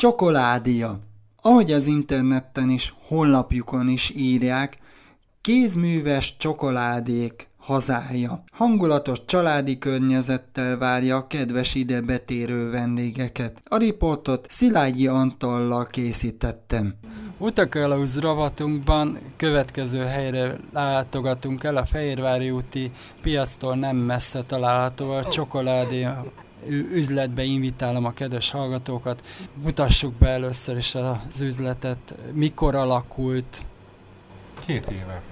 Csokoládia. Ahogy az interneten is, honlapjukon is írják, kézműves csokoládék hazája. Hangulatos családi környezettel várja a kedves ide betérő vendégeket. A riportot Szilágyi Antallal készítettem. Utakalauz ravatunkban következő helyre látogatunk el, a Fehérvári úti piactól nem messze található a csokoládé üzletbe invitálom a kedves hallgatókat. Mutassuk be először is az üzletet. Mikor alakult? Két éve.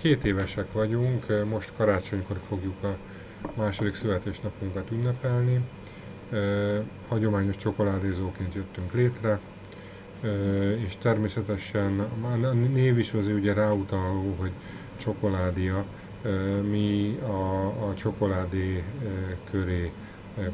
Két évesek vagyunk, most karácsonykor fogjuk a második születésnapunkat ünnepelni. Hagyományos csokoládézóként jöttünk létre, és természetesen a név is az ugye ráutaló, hogy csokoládia, mi a, a csokoládé köré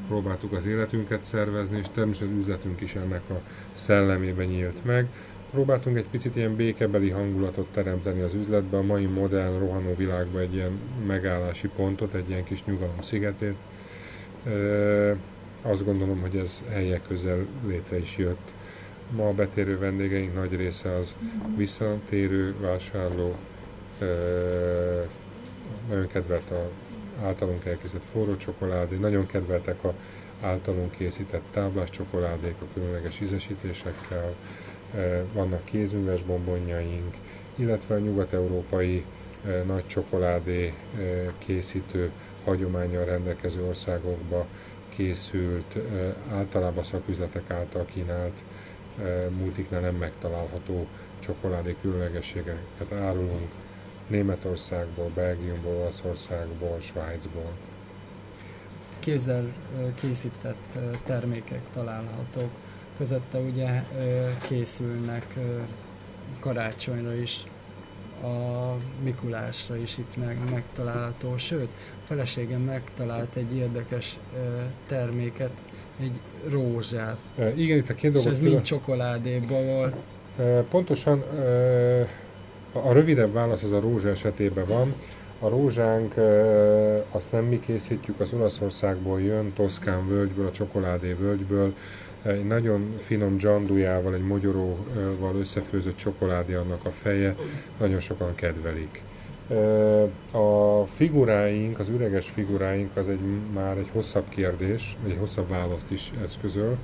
próbáltuk az életünket szervezni, és természetesen üzletünk is ennek a szellemében nyílt meg. Próbáltunk egy picit ilyen békebeli hangulatot teremteni az üzletbe, a mai modern, rohanó világban egy ilyen megállási pontot, egy ilyen kis nyugalom szigetét. Azt gondolom, hogy ez helyek közel létre is jött. Ma a betérő vendégeink nagy része az visszatérő vásárló, nagyon kedvelt a általunk elkészített forró csokoládé, nagyon kedveltek a általunk készített táblás csokoládék a különleges ízesítésekkel, e, vannak kézműves bombonjaink, illetve a nyugat-európai e, nagy csokoládé e, készítő hagyományal rendelkező országokba készült, általában szaküzletek által kínált, multiknál nem megtalálható csokoládé különlegességeket árulunk, Németországból, Belgiumból, Olaszországból, Svájcból. Kézzel készített termékek találhatók. Közette ugye készülnek karácsonyra is, a Mikulásra is itt meg, megtalálható, sőt, a feleségem megtalált egy érdekes terméket, egy rózsát. igen, itt a két dolgot... És ez mind csokoládéból. Pontosan a rövidebb válasz az a rózsa esetében van. A rózsánk azt nem mi készítjük, az Olaszországból jön, Toszkán völgyből, a csokoládé völgyből, egy nagyon finom dzsandujával, egy mogyoróval összefőzött csokoládé annak a feje, nagyon sokan kedvelik. A figuráink, az üreges figuráink az egy, már egy hosszabb kérdés, vagy egy hosszabb választ is eszközöl.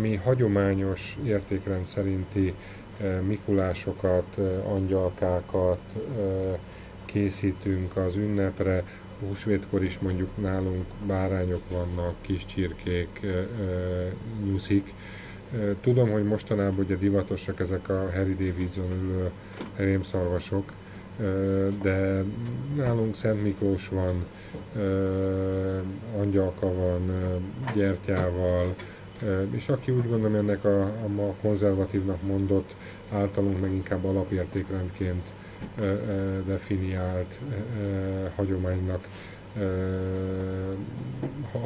Mi hagyományos értékrend szerinti Mikulásokat, angyalkákat készítünk az ünnepre, húsvétkor is mondjuk nálunk bárányok vannak, kis csirkék, nyuszik. Tudom, hogy mostanában ugye divatosak ezek a Harry Davidson ülő rémszarvasok, de nálunk Szent Miklós van, angyalka van, gyertyával, és aki úgy gondolom ennek a, a konzervatívnak mondott, általunk meg inkább alapértékrendként definiált hagyománynak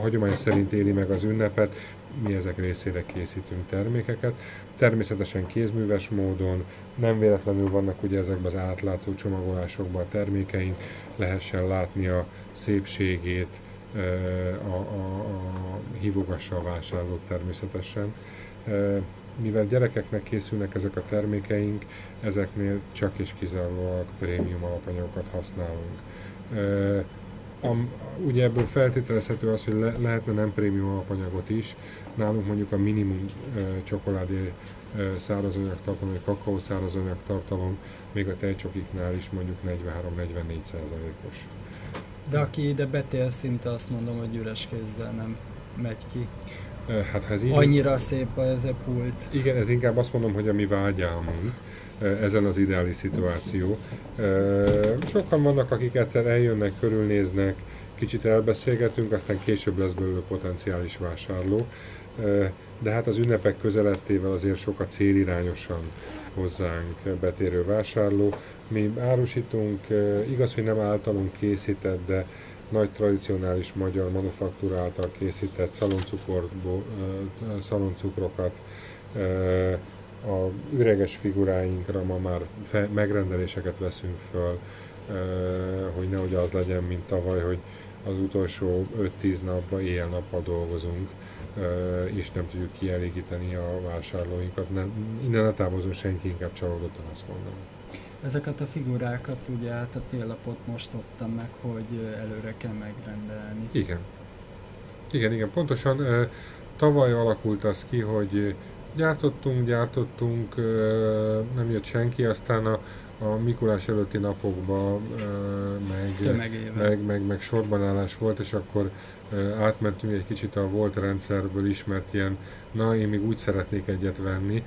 hagyomány szerint éli meg az ünnepet, mi ezek részére készítünk termékeket. Természetesen kézműves módon, nem véletlenül vannak ugye ezekben az átlátszó csomagolásokban a termékeink, lehessen látni a szépségét, a, a, a hívogassa a vásárlót természetesen. Mivel gyerekeknek készülnek ezek a termékeink, ezeknél csak és kizárólag prémium alapanyagokat használunk. A, ugye ebből feltételezhető az, hogy le, lehetne nem prémium alapanyagot is. Nálunk mondjuk a minimum e, csokoládé e, szárazanyag tartalom, vagy kakaó szárazanyag tartalom, még a tejcsokiknál is mondjuk 43-44 százalékos. De aki ide betél, szinte azt mondom, hogy üres kézzel nem megy ki. Hát, ha ez így... Annyira szép ez a pult. Igen, ez inkább azt mondom, hogy a mi vágyálmunk ezen az ideális szituáció. Sokan vannak, akik egyszer eljönnek, körülnéznek, kicsit elbeszélgetünk, aztán később lesz belőle potenciális vásárló. De hát az ünnepek közelettével azért sokat célirányosan hozzánk betérő vásárló. Mi árusítunk, igaz, hogy nem általunk készített, de nagy tradicionális magyar manufaktúra által készített szaloncukrokat, a üreges figuráinkra ma már fe, megrendeléseket veszünk föl, hogy nehogy az legyen, mint tavaly, hogy az utolsó 5-10 napban éjjel-nappal dolgozunk. És nem tudjuk kielégíteni a vásárlóinkat. Nem, innen a távozó senki inkább csalódottan azt mondom. Ezeket a figurákat ugye át a télapot most adtam meg, hogy előre kell megrendelni. Igen. Igen, igen, pontosan tavaly alakult az ki, hogy gyártottunk, gyártottunk, nem jött senki, aztán a, a Mikulás előtti napokban meg, meg, meg, meg sorbanállás volt, és akkor átmentünk egy kicsit a volt rendszerből ismert ilyen, na én még úgy szeretnék egyet venni.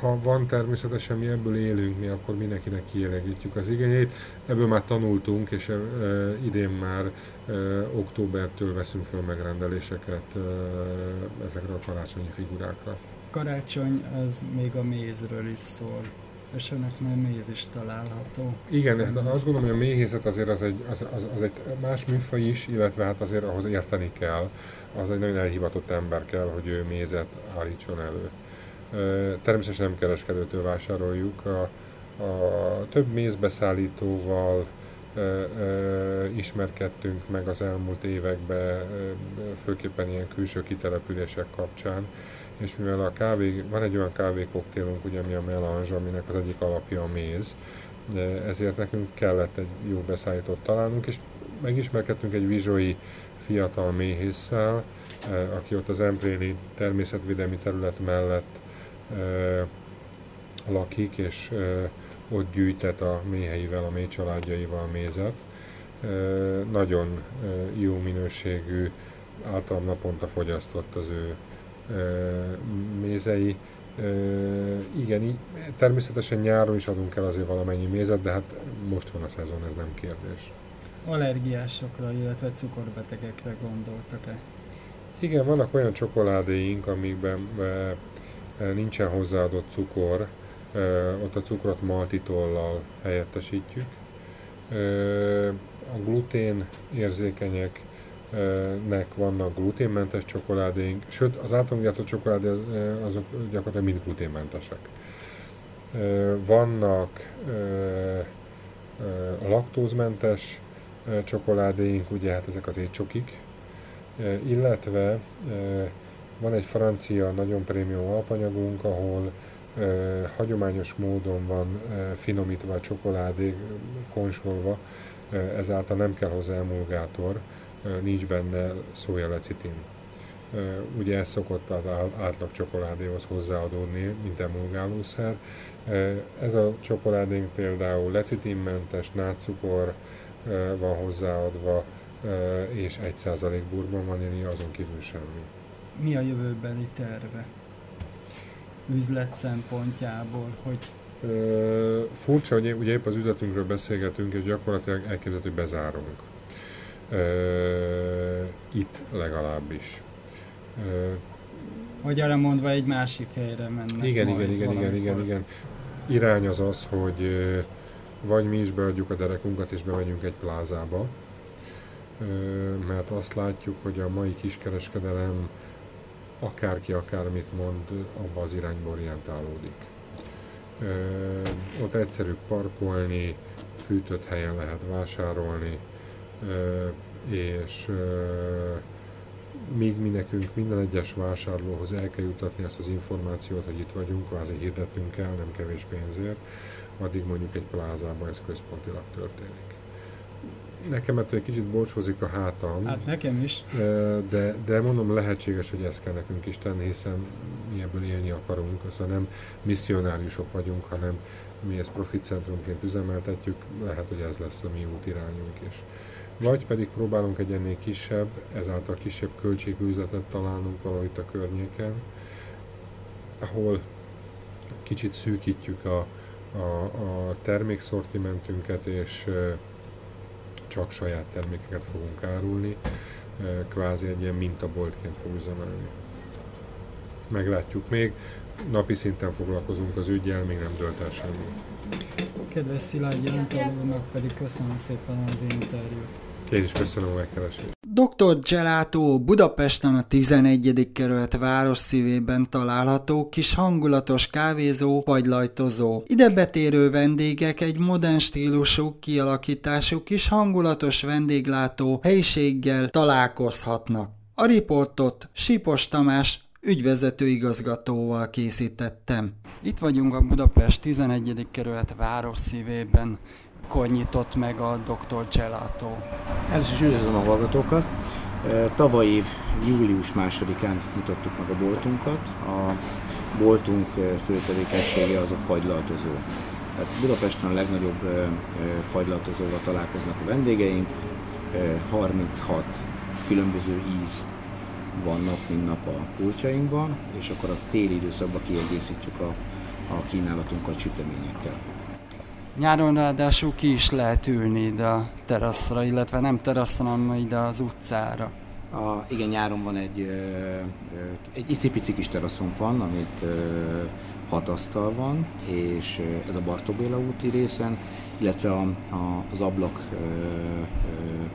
Ha van természetesen mi ebből élünk, mi akkor mindenkinek kielégítjük az igényét. Ebből már tanultunk, és idén már októbertől veszünk fel megrendeléseket ezekre a karácsonyi figurákra. Karácsony az még a mézről is szól és ennek már méz is található. Igen, hát azt gondolom, hogy a méhészet azért az egy, az, az, az egy más műfaj is, illetve hát azért ahhoz érteni kell, az egy nagyon elhivatott ember kell, hogy ő mézet állítson elő. Természetesen nem kereskedőtől vásároljuk, a, a több mézbeszállítóval, ismerkedtünk meg az elmúlt években, főképpen ilyen külső kitelepülések kapcsán, és mivel a kávé, van egy olyan kávékoktélunk, ugye, ami a melange, aminek az egyik alapja a méz, ezért nekünk kellett egy jó beszállítót találnunk, és megismerkedtünk egy vizsói fiatal méhésszel, aki ott az Empréni természetvédelmi terület mellett lakik, és ott gyűjtett a méheivel, a mély családjaival mézet. Nagyon jó minőségű, általam naponta fogyasztott az ő mézei. Igen, természetesen nyáron is adunk el azért valamennyi mézet, de hát most van a szezon, ez nem kérdés. Allergiásokra, illetve cukorbetegekre gondoltak-e? Igen, vannak olyan csokoládéink, amikben nincsen hozzáadott cukor, ott a cukrot maltitollal helyettesítjük. A glutén érzékenyek nek vannak gluténmentes csokoládéink, sőt az általunk gyártott csokoládé azok gyakorlatilag mind gluténmentesek. Vannak laktózmentes csokoládéink, ugye hát ezek az étcsokik, illetve van egy francia nagyon prémium alapanyagunk, ahol hagyományos módon van finomítva a csokoládé, konsolva, ezáltal nem kell hozzá emulgátor, nincs benne szójalecitin. Ugye ez szokott az átlag csokoládéhoz hozzáadódni, mint emulgálószer. Ez a csokoládénk például lecitinmentes, nátszukor van hozzáadva, és 1% burban vanília, azon kívül semmi. Mi a jövőbeli terve? Üzlet szempontjából, hogy furcsa, hogy ugye épp az üzletünkről beszélgetünk, és gyakorlatilag elképzelhető, hogy bezárunk itt legalábbis. Magyarra mondva egy másik helyre mennek Igen, igen, igen, igen, igen, igen. Irány az az, hogy vagy mi is beadjuk a derekunkat és bemegyünk egy plázába, mert azt látjuk, hogy a mai kiskereskedelem akárki akármit mond, abba az irányba orientálódik. Ott egyszerű parkolni, fűtött helyen lehet vásárolni, és míg mi nekünk minden egyes vásárlóhoz el kell jutatni azt az információt, hogy itt vagyunk, kvázi hirdetnünk kell, nem kevés pénzért, addig mondjuk egy plázában ez központilag történik. Nekem ettől egy kicsit borcsózik a hátam. Hát nekem is. De, de mondom, lehetséges, hogy ezt kell nekünk is tenni, hiszen mi ebből élni akarunk, szóval nem misszionáriusok vagyunk, hanem mi ezt profitcentrumként üzemeltetjük, lehet, hogy ez lesz a mi útirányunk is vagy pedig próbálunk egy ennél kisebb, ezáltal kisebb költségű üzletet találnunk valahogy a környéken, ahol kicsit szűkítjük a, a, a termékszortimentünket, és csak saját termékeket fogunk árulni, kvázi egy ilyen mintaboltként fog üzemelni. Meglátjuk még, napi szinten foglalkozunk az ügyel, még nem dölt el semmi. Kedves Szilágyi Antal pedig köszönöm szépen az interjút. Én is köszönöm a megkeresést. Dr. Gelato Budapesten a 11. kerület város szívében található kis hangulatos kávézó vagy lajtozó. Ide betérő vendégek egy modern stílusú kialakítású kis hangulatos vendéglátó helyiséggel találkozhatnak. A riportot Sipos Tamás ügyvezető igazgatóval készítettem. Itt vagyunk a Budapest 11. kerület város szívében, akkor nyitott meg a Dr. Gelato. Először is üdvözlöm a hallgatókat. Tavaly év július másodikán nyitottuk meg a boltunkat. A boltunk fő tevékenysége az a fagylaltozó. Tehát Budapesten a legnagyobb fagylaltozóval találkoznak a vendégeink. 36 különböző íz van nap mint nap a pultjainkban, és akkor a téli időszakban kiegészítjük a, a kínálatunkat süteményekkel. Nyáron ráadásul ki is lehet ülni ide a teraszra, illetve nem teraszra, hanem ide az utcára. A, igen, nyáron van egy, egy icipici kis teraszon van, amit hat asztal van, és ez a Bartóbéla úti részen, illetve a, a, az ablak ö, ö,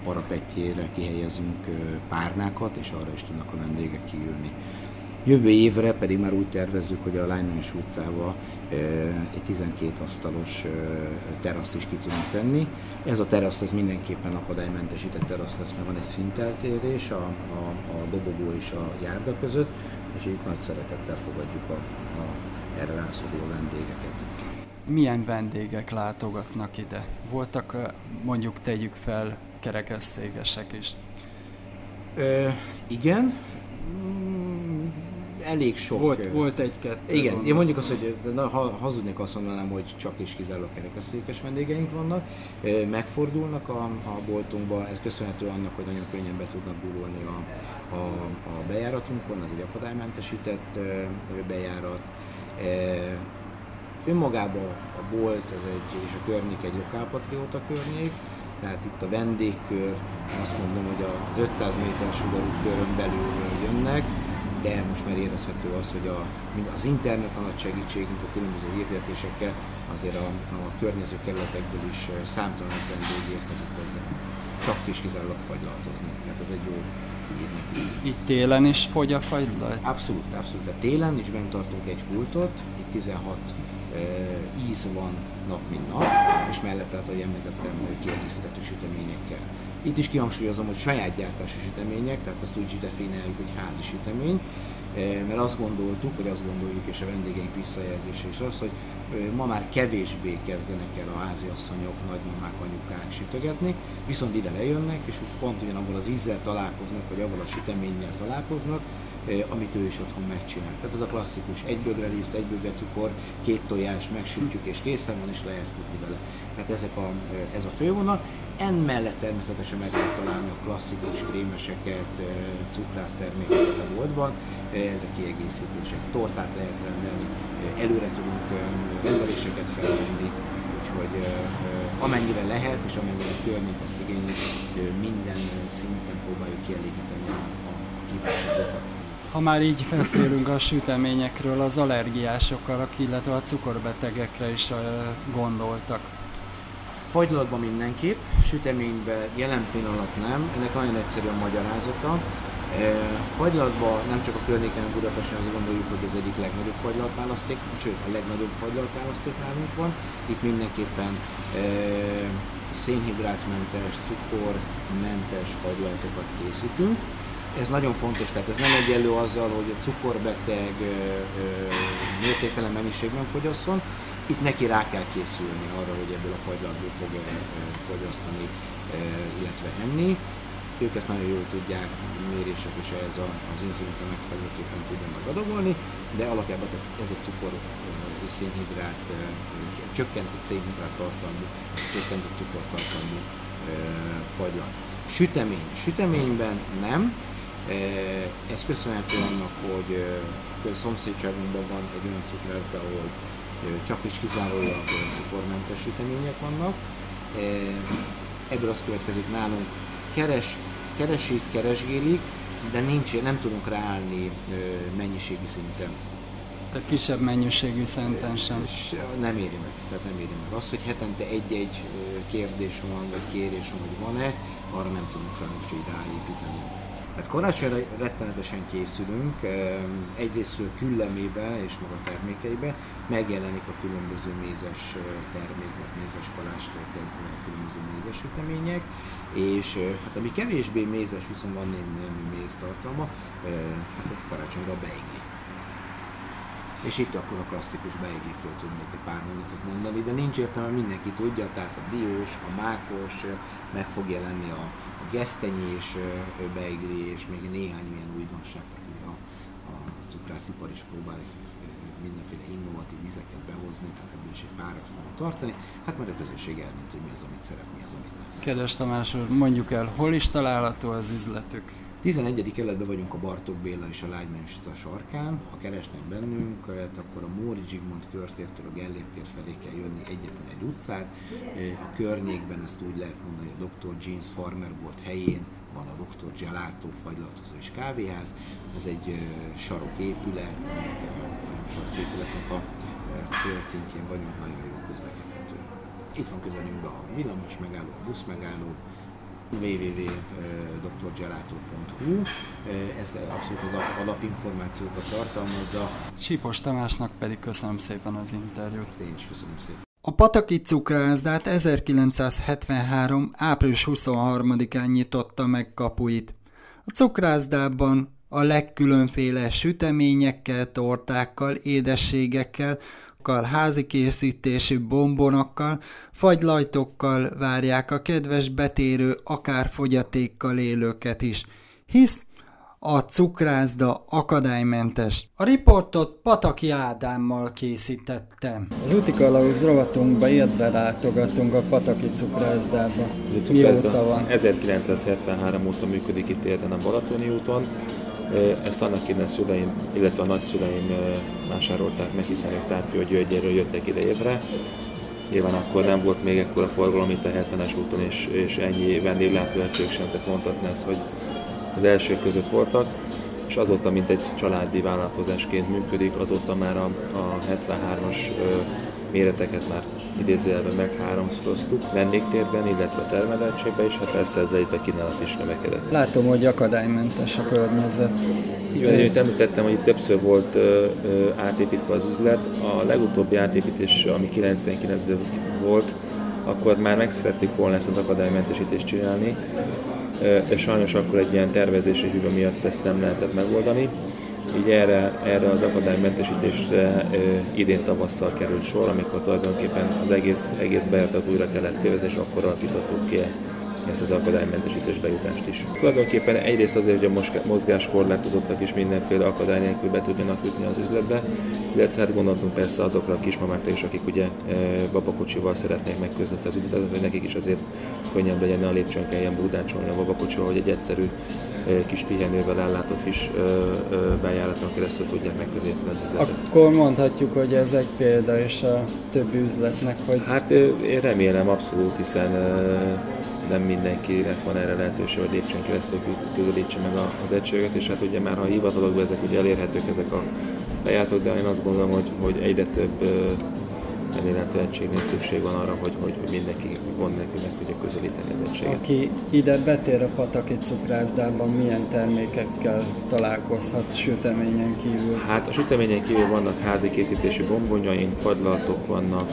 parapetjére kihelyezünk ö, párnákat, és arra is tudnak a vendégek kiülni. Jövő évre pedig már úgy tervezzük, hogy a Lánymányos utcába egy 12 asztalos teraszt is ki tudunk tenni. Ez a terasz ez mindenképpen akadálymentesített terasz lesz, mert van egy szinteltérés a, a, a dobogó és a járda között, úgyhogy itt nagy szeretettel fogadjuk a, a erre rászoruló vendégeket. Milyen vendégek látogatnak ide? Voltak mondjuk tegyük fel kerekesztégesek is? Ö, igen, elég sok. Volt, volt egy-kettő. Igen, én mondjuk azt, hogy na, ha hazudnék azt mondanám, hogy csak és kizárólag kerekesztékes vendégeink vannak. Megfordulnak a, a boltunkba, ez köszönhető annak, hogy nagyon könnyen be tudnak gurulni a, a, a bejáratunkon, az egy akadálymentesített bejárat. Önmagában a bolt ez egy, és a környék egy lokálpatrióta környék, tehát itt a vendégkör, azt mondom, hogy az 500 méter sugarú körön belül jönnek, de most már érezhető az, hogy a, az internet a nagy segítségünk a különböző hirdetésekkel azért a, a környező kerületekből is számtalan vendég érkezik hozzá. Csak is kizárólag fagylaltozni, tehát ez egy jó hír nekünk. Itt télen is fogy a fagylalt? Abszolút, abszolút. Tehát télen is bent tartunk egy pultot, itt 16 e, íz van nap mint nap, és mellett, tehát, ahogy említettem, kiegészíthető süteményekkel. Itt is kihangsúlyozom, hogy saját gyártású sütemények, tehát ezt úgy definiáljuk, hogy házi sütemény, eh, mert azt gondoltuk, vagy azt gondoljuk, és a vendégeink visszajelzése is az, hogy eh, ma már kevésbé kezdenek el a háziasszonyok, nagymamák, anyukák sütögetni, viszont ide lejönnek, és pont ugyanabban az ízzel találkoznak, vagy avval a süteménnyel találkoznak, amit ő is otthon megcsinál. Tehát ez a klasszikus, egy bögre liszt, egy bögre cukor, két tojás, megsütjük és készen van, és lehet futni vele. Tehát ezek a, ez a fővonal. Emmellett természetesen meg lehet találni a klasszikus krémeseket, cukrász termékeket a boltban, ezek kiegészítések. Tortát lehet rendelni, előre tudunk rendeléseket felvenni, úgyhogy amennyire lehet, és amennyire környék ezt igényli, minden szinten próbáljuk kielégíteni a kívánságokat. Ha már így beszélünk a süteményekről, az allergiásokkal, illetve a cukorbetegekre is gondoltak. Fagylatban mindenképp, süteményben jelen pillanat nem, ennek nagyon egyszerű a magyarázata. Fagylatban nem csak a környéken, Budapesten azt gondoljuk, hogy az egyik legnagyobb fagylatválaszték, sőt a legnagyobb fagylatválaszték nálunk van. Itt mindenképpen szénhidrátmentes, cukormentes fagylatokat készítünk ez nagyon fontos, tehát ez nem egyenlő azzal, hogy a cukorbeteg mértéktelen mennyiségben fogyasszon, itt neki rá kell készülni arra, hogy ebből a fagylatból fog fogyasztani, illetve enni. Ők ezt nagyon jól tudják, mérések és ez a, az inzulint megfelelőképpen tudja majd de alapjában tehát ez a cukor és szénhidrát, csökkentett szénhidrát tartalmú, csökkentett cukortartalmú fagylat. Sütemény. Süteményben nem, ez köszönhető annak, hogy a szomszédságunkban van egy olyan cukrászda, ahol csak is kizárólag cukormentes sütemények vannak. Ebből az következik nálunk, keres, keresik, keresgélik, de nincs, nem tudunk ráállni mennyiségi szinten. Tehát kisebb mennyiségű szinten sem. Nem éri meg, tehát nem éri meg. Az, hogy hetente egy-egy kérdés van, vagy kérés van, hogy van-e, arra nem tudunk sajnos így ráépíteni Hát karácsonyra rettenetesen készülünk, egyrésztről küllemébe és maga termékeibe, megjelenik a különböző mézes termékek, mézes kalástól kezdve a különböző mézes sütemények, és hát ami kevésbé mézes, viszont van némi méz tartalma, hát a karácsonyra a beigli. És itt akkor a klasszikus beiglikről tudnék egy pár mondatot mondani, de nincs értelme, mindenki tudja, tehát a diós, a mákos, meg fog jelenni a, a gesztenyés beigli, és még néhány olyan újdonság, tehát a, a cukrászipar is próbál mindenféle innovatív vizeket behozni, tehát ebből is egy párat fogunk tartani. Hát majd a közösség eldönt, hogy mi az, amit szeret, mi az, amit nem. Kedves Tamás mondjuk el, hol is található az üzletük? 11. kerületben vagyunk a Bartók Béla és a Lágymányos a sarkán. Ha keresnek bennünk, akkor a Móri Zsigmond körtértől a Gellért felé kell jönni egyetlen egy utcát. A környékben ezt úgy lehet mondani, a Dr. Jeans Farmer Board helyén van a Dr. Gelato fagylaltozó és kávéház. Ez egy sarok épület, a sarok épületnek a, földszintjén vagyunk, nagyon jó közlekedhető. Itt van közelünkben a villamos megálló, a busz megálló, www.drgelato.hu Ez abszolút az alapinformációkat tartalmazza. Csípos Tamásnak pedig köszönöm szépen az interjút. Én is köszönöm szépen. A Pataki cukrászdát 1973. április 23-án nyitotta meg kapuit. A cukrászdában a legkülönféle süteményekkel, tortákkal, édességekkel, házi készítésű bombonokkal, fagylajtokkal várják a kedves betérő, akár fogyatékkal élőket is, hisz a cukrászda akadálymentes. A riportot Pataki Ádámmal készítettem. Az úti kalauz rovatunkba érdre látogatunk a Pataki cukrászdába. Ez a cukrászda van? 1973 óta működik itt érden a Balatoni úton. Ezt annak innen szüleim, illetve a nagyszüleim vásárolták meg, hiszen ők Tárpio Györgyéről jöttek ide évre. Nyilván akkor nem volt még ekkora forgalom itt a 70-es úton, és, és ennyi vendéglátóegység sem, tehát mondhatni ezt, hogy az elsők között voltak, és azóta, mint egy családi vállalkozásként működik, azóta már a, a 73-as méreteket már idézőjelben meg háromszoroztuk vendégtérben, illetve termelőegységben is, hát persze ezzel itt a kínálat is növekedett. Látom, hogy akadálymentes a környezet. Igen, és említettem, hogy itt többször volt ö, ö, átépítve az üzlet. A legutóbbi átépítés, ami 99-ben volt, akkor már meg szerettük volna ezt az akadálymentesítést csinálni, de sajnos akkor egy ilyen tervezési hiba miatt ezt nem lehetett megoldani. Így erre, erre az akadálymentesítésre idén tavasszal került sor, amikor tulajdonképpen az egész, egész bejáratot újra kellett kövezni, és akkor alakítottuk ki ezt az akadálymentesítés bejutást is. Tulajdonképpen egyrészt azért, hogy a mozgáskorlátozottak is mindenféle akadály nélkül be tudjanak jutni az üzletbe, illetve hát gondoltunk persze azokra a kismamákra is, akik ugye babakocsival szeretnék megközni az üzletet, hogy nekik is azért könnyebb legyen, a lépcsőn kelljen búdácsolni a babakocsival, hogy egy egyszerű kis pihenővel ellátott kis bejáraton keresztül tudják megközelíteni az üzletet. Akkor mondhatjuk, hogy ez egy példa is a többi üzletnek, hogy... Hát én remélem abszolút, hiszen nem mindenkinek van erre lehetőség, hogy lépcsőn keresztül közelítse meg az egységet, és hát ugye már ha hivatalokban ezek ugye elérhetők ezek a bejáratok, de én azt gondolom, hogy, hogy egyre több elérhető egységnél szükség van arra, hogy, hogy, mindenki gond nélkül meg tudja közelíteni az egységet. Aki ide betér a Pataki cukrászdában, milyen termékekkel találkozhat süteményen kívül? Hát a süteményen kívül vannak házi készítésű bombonjaink, fagylaltok vannak,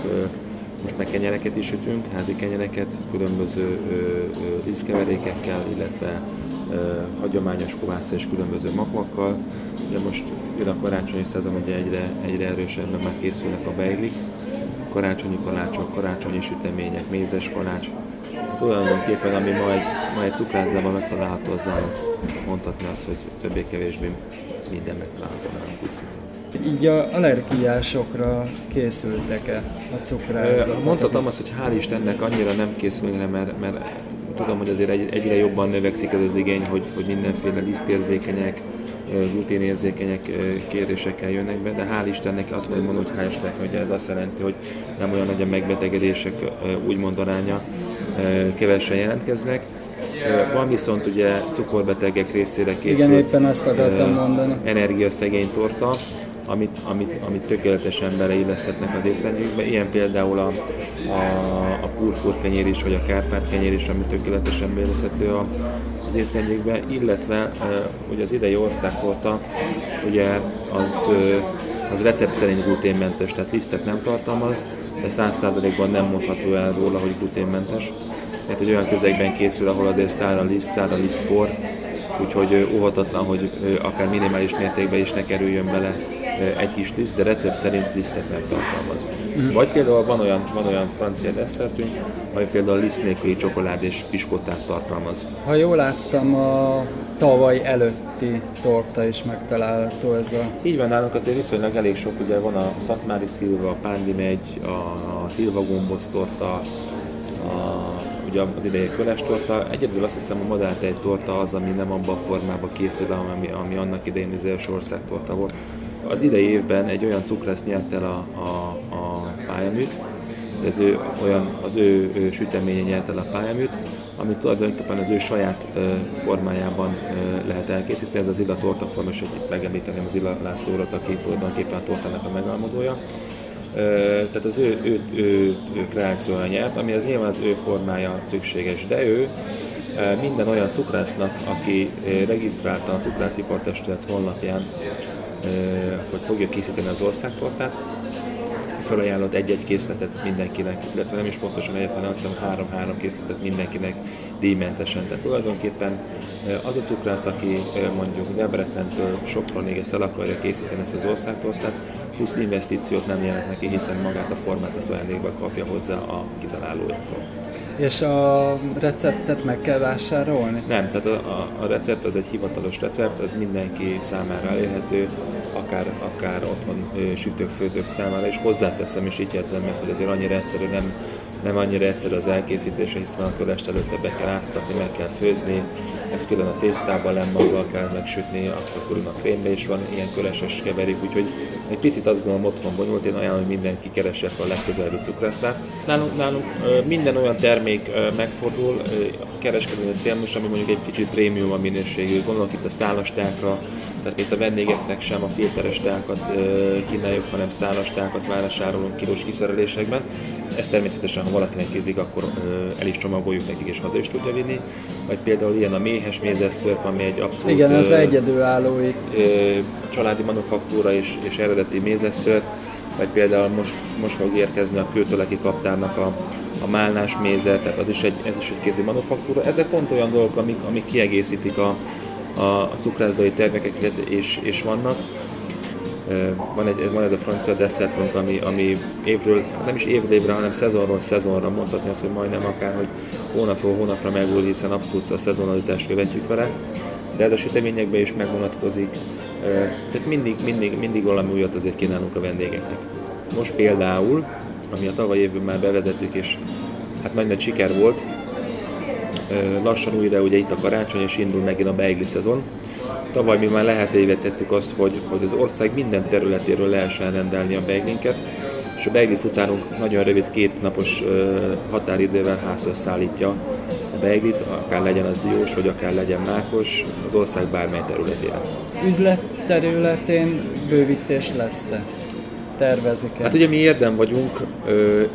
most meg kenyereket is sütünk, házi kenyereket, különböző liszkeverékekkel, illetve ö, hagyományos kovász és különböző makvakkal. Ugye most jön a karácsonyi szezon, ugye egyre, egyre erősebben már készülnek a beiglik, karácsonyi kalácsok, karácsonyi sütemények, mézes kalács. Tulajdonképpen, ami majd, majd cukrázlában megtalálható, az nálunk mondhatni azt, hogy többé-kevésbé minden megtalálható nálunk úgy szintén. Így a allergiásokra készültek-e a cukrászat? Mondhatom azt, hogy hál' Istennek annyira nem készülünk, mert, mert tudom, hogy azért egyre jobban növekszik ez az igény, hogy, hogy mindenféle lisztérzékenyek, gluténérzékenyek kérésekkel jönnek be, de hál' Istennek azt mondom, hogy hál' Istennek, hogy ez azt jelenti, hogy nem olyan nagy a megbetegedések úgymond aránya, kevesen jelentkeznek. Van viszont ugye cukorbetegek részére készült Igen, éppen azt akartam mondani. energiaszegény torta, amit, amit, amit tökéletesen beleilleszthetnek az étrendjükbe. Ilyen például a, a, a purpur kenyér is, vagy a kárpát kenyér is, ami tökéletesen beilleszthető a, az étrendjükbe, illetve ugye az idei országtorta ugye az, az recept szerint gluténmentes, tehát lisztet nem tartalmaz, de 100%-ban nem mondható el róla, hogy gluténmentes. Mert egy olyan közegben készül, ahol azért száll a liszt, száll a lisztpor, úgyhogy óvatatlan, hogy akár minimális mértékben is ne kerüljön bele egy kis liszt, de recept szerint lisztet nem tartalmaz. Mm. Vagy például van olyan, van olyan francia desszertünk, ami például liszt nélküli csokolád és piskótát tartalmaz. Ha jól láttam, a tavaly előtti torta is megtalálható ez a... Így van, nálunk azért viszonylag elég sok, ugye van a Szatmári Szilva, a Pándi megy, a Szilva gomboc torta, a ugye az idei köles torta. Egyedül azt hiszem a egy torta az, ami nem abban a formában készül, ami, ami annak idején az első országtorta volt. Az idei évben egy olyan cukrász nyert el a, a, a pályaműt, az ő, olyan, az ő, ő süteménye nyert el a pályaműt, amit tulajdonképpen az ő saját ö, formájában ö, lehet elkészíteni. Ez az Illa torta forma, és itt megemlíteném az Illa László urat, aki tulajdonképpen a tortának a megalmodója. Tehát az ő, ő, ő, ő kreációja nyert, ami az nyilván az ő formája szükséges, de ő minden olyan cukrásznak, aki regisztrálta a cukrászipartestület honlapján, hogy fogja készíteni az országtortát, felajánlott egy-egy készletet mindenkinek, illetve nem is pontosan egyet, hanem azt hiszem három-három készletet mindenkinek díjmentesen. Tehát tulajdonképpen az a cukrász, aki mondjuk Debrecentől Sopronig ezt el akarja készíteni ezt az országtortát, plusz investíciót nem jelent neki, hiszen magát a formát az ajándékba kapja hozzá a kitalálójától. És a receptet meg kell vásárolni? Nem, tehát a, a, recept az egy hivatalos recept, az mindenki számára elérhető, akár, akár otthon sütők, főzők számára, és hozzáteszem, és így jegyzem meg, hogy azért annyira egyszerű nem nem annyira egyszerű az elkészítése, hiszen a kölest előtte be kell áztatni, meg kell főzni, ez külön a tésztában lemaggal kell megsütni, akkor külön a krémbe is van ilyen köleses keverik, úgyhogy egy picit azt gondolom otthon bonyolult, én ajánlom, hogy mindenki keresse a legközelebbi cukrásznál. Nálunk, nálunk minden olyan termék megfordul, a kereskedelmi célmus, ami mondjuk egy kicsit prémium a minőségű, gondolok itt a szálastákra, tehát itt a vendégeknek sem a filteres teákat kínáljuk, hanem szálas teákat vásárolunk kilós kiszerelésekben. Ez természetesen, valakinek kézdik, akkor el is csomagoljuk nekik, és haza is tudja vinni. Vagy például ilyen a méhes mézeszörp, ami egy abszolút... Igen, az egyedülálló itt. Családi manufaktúra és, és eredeti mézeszörp, vagy például most, most fog érkezni a kőtöleki kaptárnak a, a málnás méze, tehát az is egy, ez is egy kézi manufaktúra. Ezek pont olyan dolgok, amik, amik kiegészítik a, a, a cukrászdai termékeket, és, és vannak. Van, egy, van ez a francia desszertunk, ami, ami évről, nem is évről évre, hanem szezonról szezonra mondhatni azt, hogy majdnem akár, hogy hónapról hónapra megúl, hiszen abszolút a szezonalitást követjük vele, de ez a süteményekben is megvonatkozik. Tehát mindig, mindig, mindig valami újat azért kínálunk a vendégeknek. Most például, ami a tavaly évben már bevezettük, és hát nagy nagy siker volt, lassan újra ugye itt a karácsony, és indul megint a beigli szezon. Tavaly mi már lehetővé tettük azt, hogy, hogy az ország minden területéről lehessen rendelni a beiglinket, és a beigli futárunk nagyon rövid két napos határidővel házhoz szállítja a beiglit, akár legyen az diós, vagy akár legyen mákos, az ország bármely területére. Üzlet területén bővítés lesz-e? Tervezik -e? Hát ugye mi érdem vagyunk,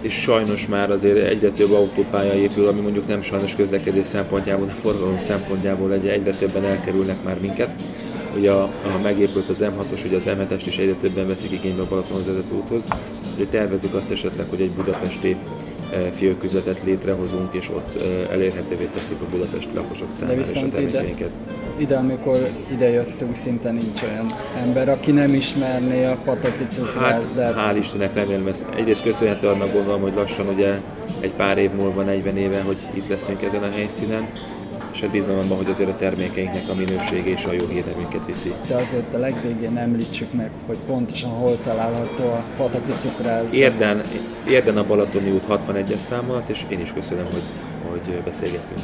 és sajnos már azért egyre több autópálya épül, ami mondjuk nem sajnos közlekedés szempontjából, de forgalom szempontjából egy, egyre többen elkerülnek már minket. Ugye a megépült az M6-os, ugye az M7-est is egyre többen veszik igénybe a Balatonhoz vezető úthoz. Ugye tervezik azt esetleg, hogy egy budapesti fióküzetet létrehozunk, és ott elérhetővé teszik a budapesti lakosok számára De és a termékeinket. Ide, ide, amikor ide jöttünk, szinte nincs olyan ember, aki nem ismerné a pataki cukrász. Hát, hál' Istennek remélem, ezt egyrészt köszönhető annak gondolom, hogy lassan ugye egy pár év múlva, 40 éve, hogy itt leszünk ezen a helyszínen, és bízom abban, hogy azért a termékeinknek a minősége és a jó hírnevünket viszi. De azért a legvégén említsük meg, hogy pontosan hol található a Pataki cukrász. Érden, Érden a Balatoni út 61-es számolat, és én is köszönöm, hogy, hogy beszélgettünk.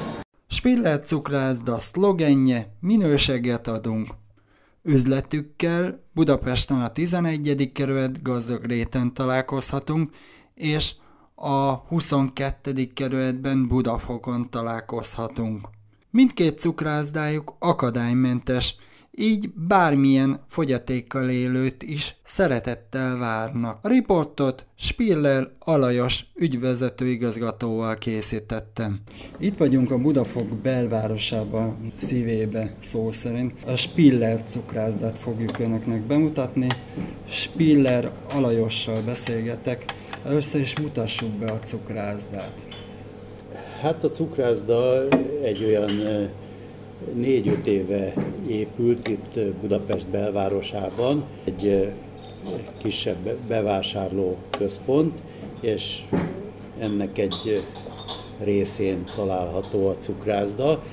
Spiller cukrászda szlogenje, minőséget adunk. Üzletükkel Budapesten a 11. kerület gazdag réten találkozhatunk, és a 22. kerületben Budafokon találkozhatunk. Mindkét cukrászdájuk akadálymentes, így bármilyen fogyatékkal élőt is szeretettel várnak. A riportot Spiller Alajos ügyvezető igazgatóval készítettem. Itt vagyunk a Budafok belvárosában, szívébe szó szerint. A Spiller cukrászdát fogjuk önöknek bemutatni. Spiller Alajossal beszélgetek. Először is mutassuk be a cukrászdát. Hát a cukrászda egy olyan négy-öt éve épült itt Budapest belvárosában, egy kisebb bevásárló központ, és ennek egy részén található a cukrászda.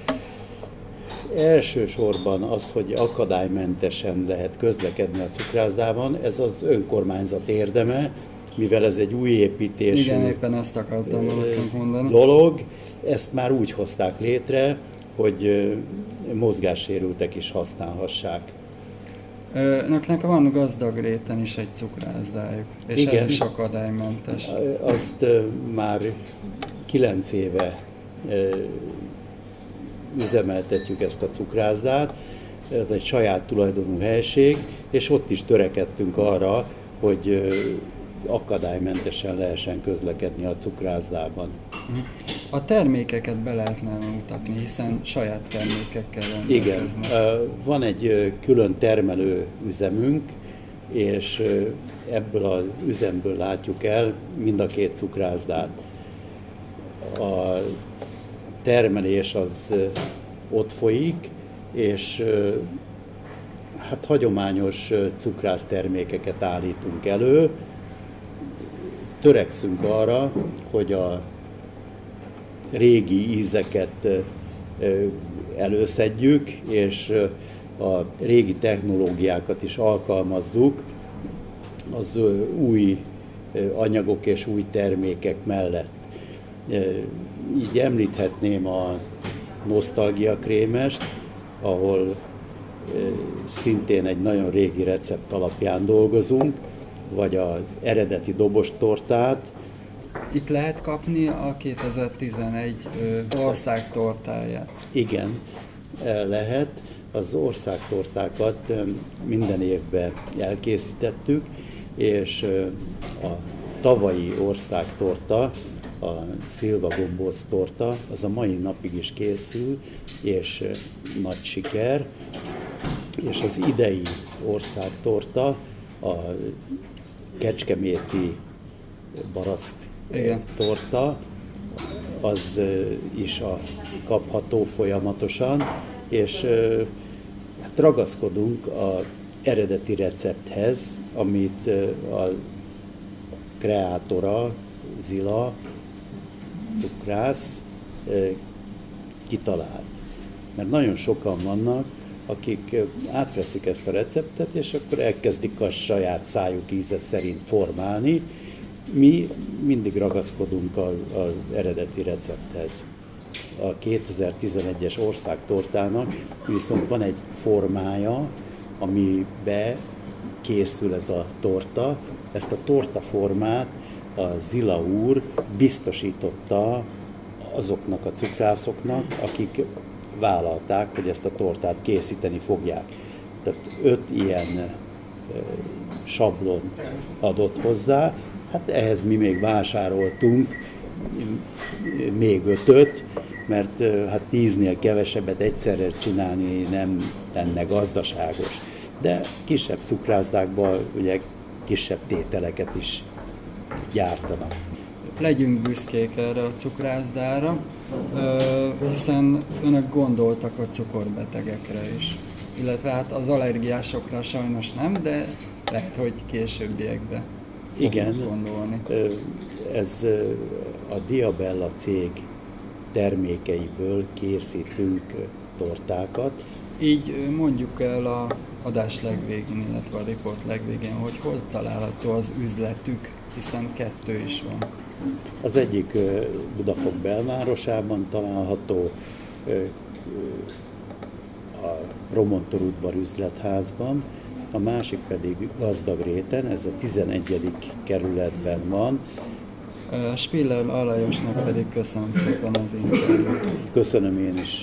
Elsősorban az, hogy akadálymentesen lehet közlekedni a cukrászdában, ez az önkormányzat érdeme, mivel ez egy új építésű Igen, éppen ezt akartam mondani. dolog, ezt már úgy hozták létre, hogy mozgássérültek is használhassák. Önöknek van gazdag réten is egy cukrászdájuk, és Igen. ez is akadálymentes. Azt már kilenc éve üzemeltetjük ezt a cukrászdát, ez egy saját tulajdonú helység, és ott is törekedtünk arra, hogy akadálymentesen lehessen közlekedni a cukrászdában. A termékeket be lehetne mutatni, hiszen saját termékekkel Igen, van egy külön termelő üzemünk, és ebből az üzemből látjuk el mind a két cukrászdát. A termelés az ott folyik, és hát hagyományos cukrász termékeket állítunk elő, törekszünk arra, hogy a régi ízeket előszedjük, és a régi technológiákat is alkalmazzuk az új anyagok és új termékek mellett. Így említhetném a nosztalgia krémest, ahol szintén egy nagyon régi recept alapján dolgozunk, vagy az eredeti dobos tortát. Itt lehet kapni a 2011 országtortáját. Igen, lehet. Az országtortákat minden évben elkészítettük, és a tavalyi országtorta, a szilva gombóc torta, az a mai napig is készül, és nagy siker, és az idei országtorta a kecskeméti barack Igen. torta, az is a, kapható folyamatosan, és hát ragaszkodunk a eredeti recepthez, amit a kreátora, Zila, cukrász kitalált. Mert nagyon sokan vannak, akik átveszik ezt a receptet, és akkor elkezdik a saját szájuk íze szerint formálni. Mi mindig ragaszkodunk az eredeti recepthez. A 2011-es országtortának viszont van egy formája, amibe készül ez a torta. Ezt a torta formát a Zila úr biztosította azoknak a cukrászoknak, akik vállalták, hogy ezt a tortát készíteni fogják. Tehát öt ilyen sablont adott hozzá, hát ehhez mi még vásároltunk még ötöt, mert hát tíznél kevesebbet egyszerre csinálni nem lenne gazdaságos. De kisebb cukrászdákban ugye kisebb tételeket is gyártanak legyünk büszkék erre a cukrászdára, hiszen önök gondoltak a cukorbetegekre is. Illetve hát az allergiásokra sajnos nem, de lehet, hogy későbbiekben Igen, gondolni. ez a Diabella cég termékeiből készítünk tortákat. Így mondjuk el a adás legvégén, illetve a riport legvégén, hogy hol található az üzletük, hiszen kettő is van. Az egyik Budafok belvárosában található a Romontor udvar üzletházban, a másik pedig Gazdagréten, ez a 11. kerületben van. Spiller Alajosnak pedig köszönöm szépen az interjút. Köszönöm én is.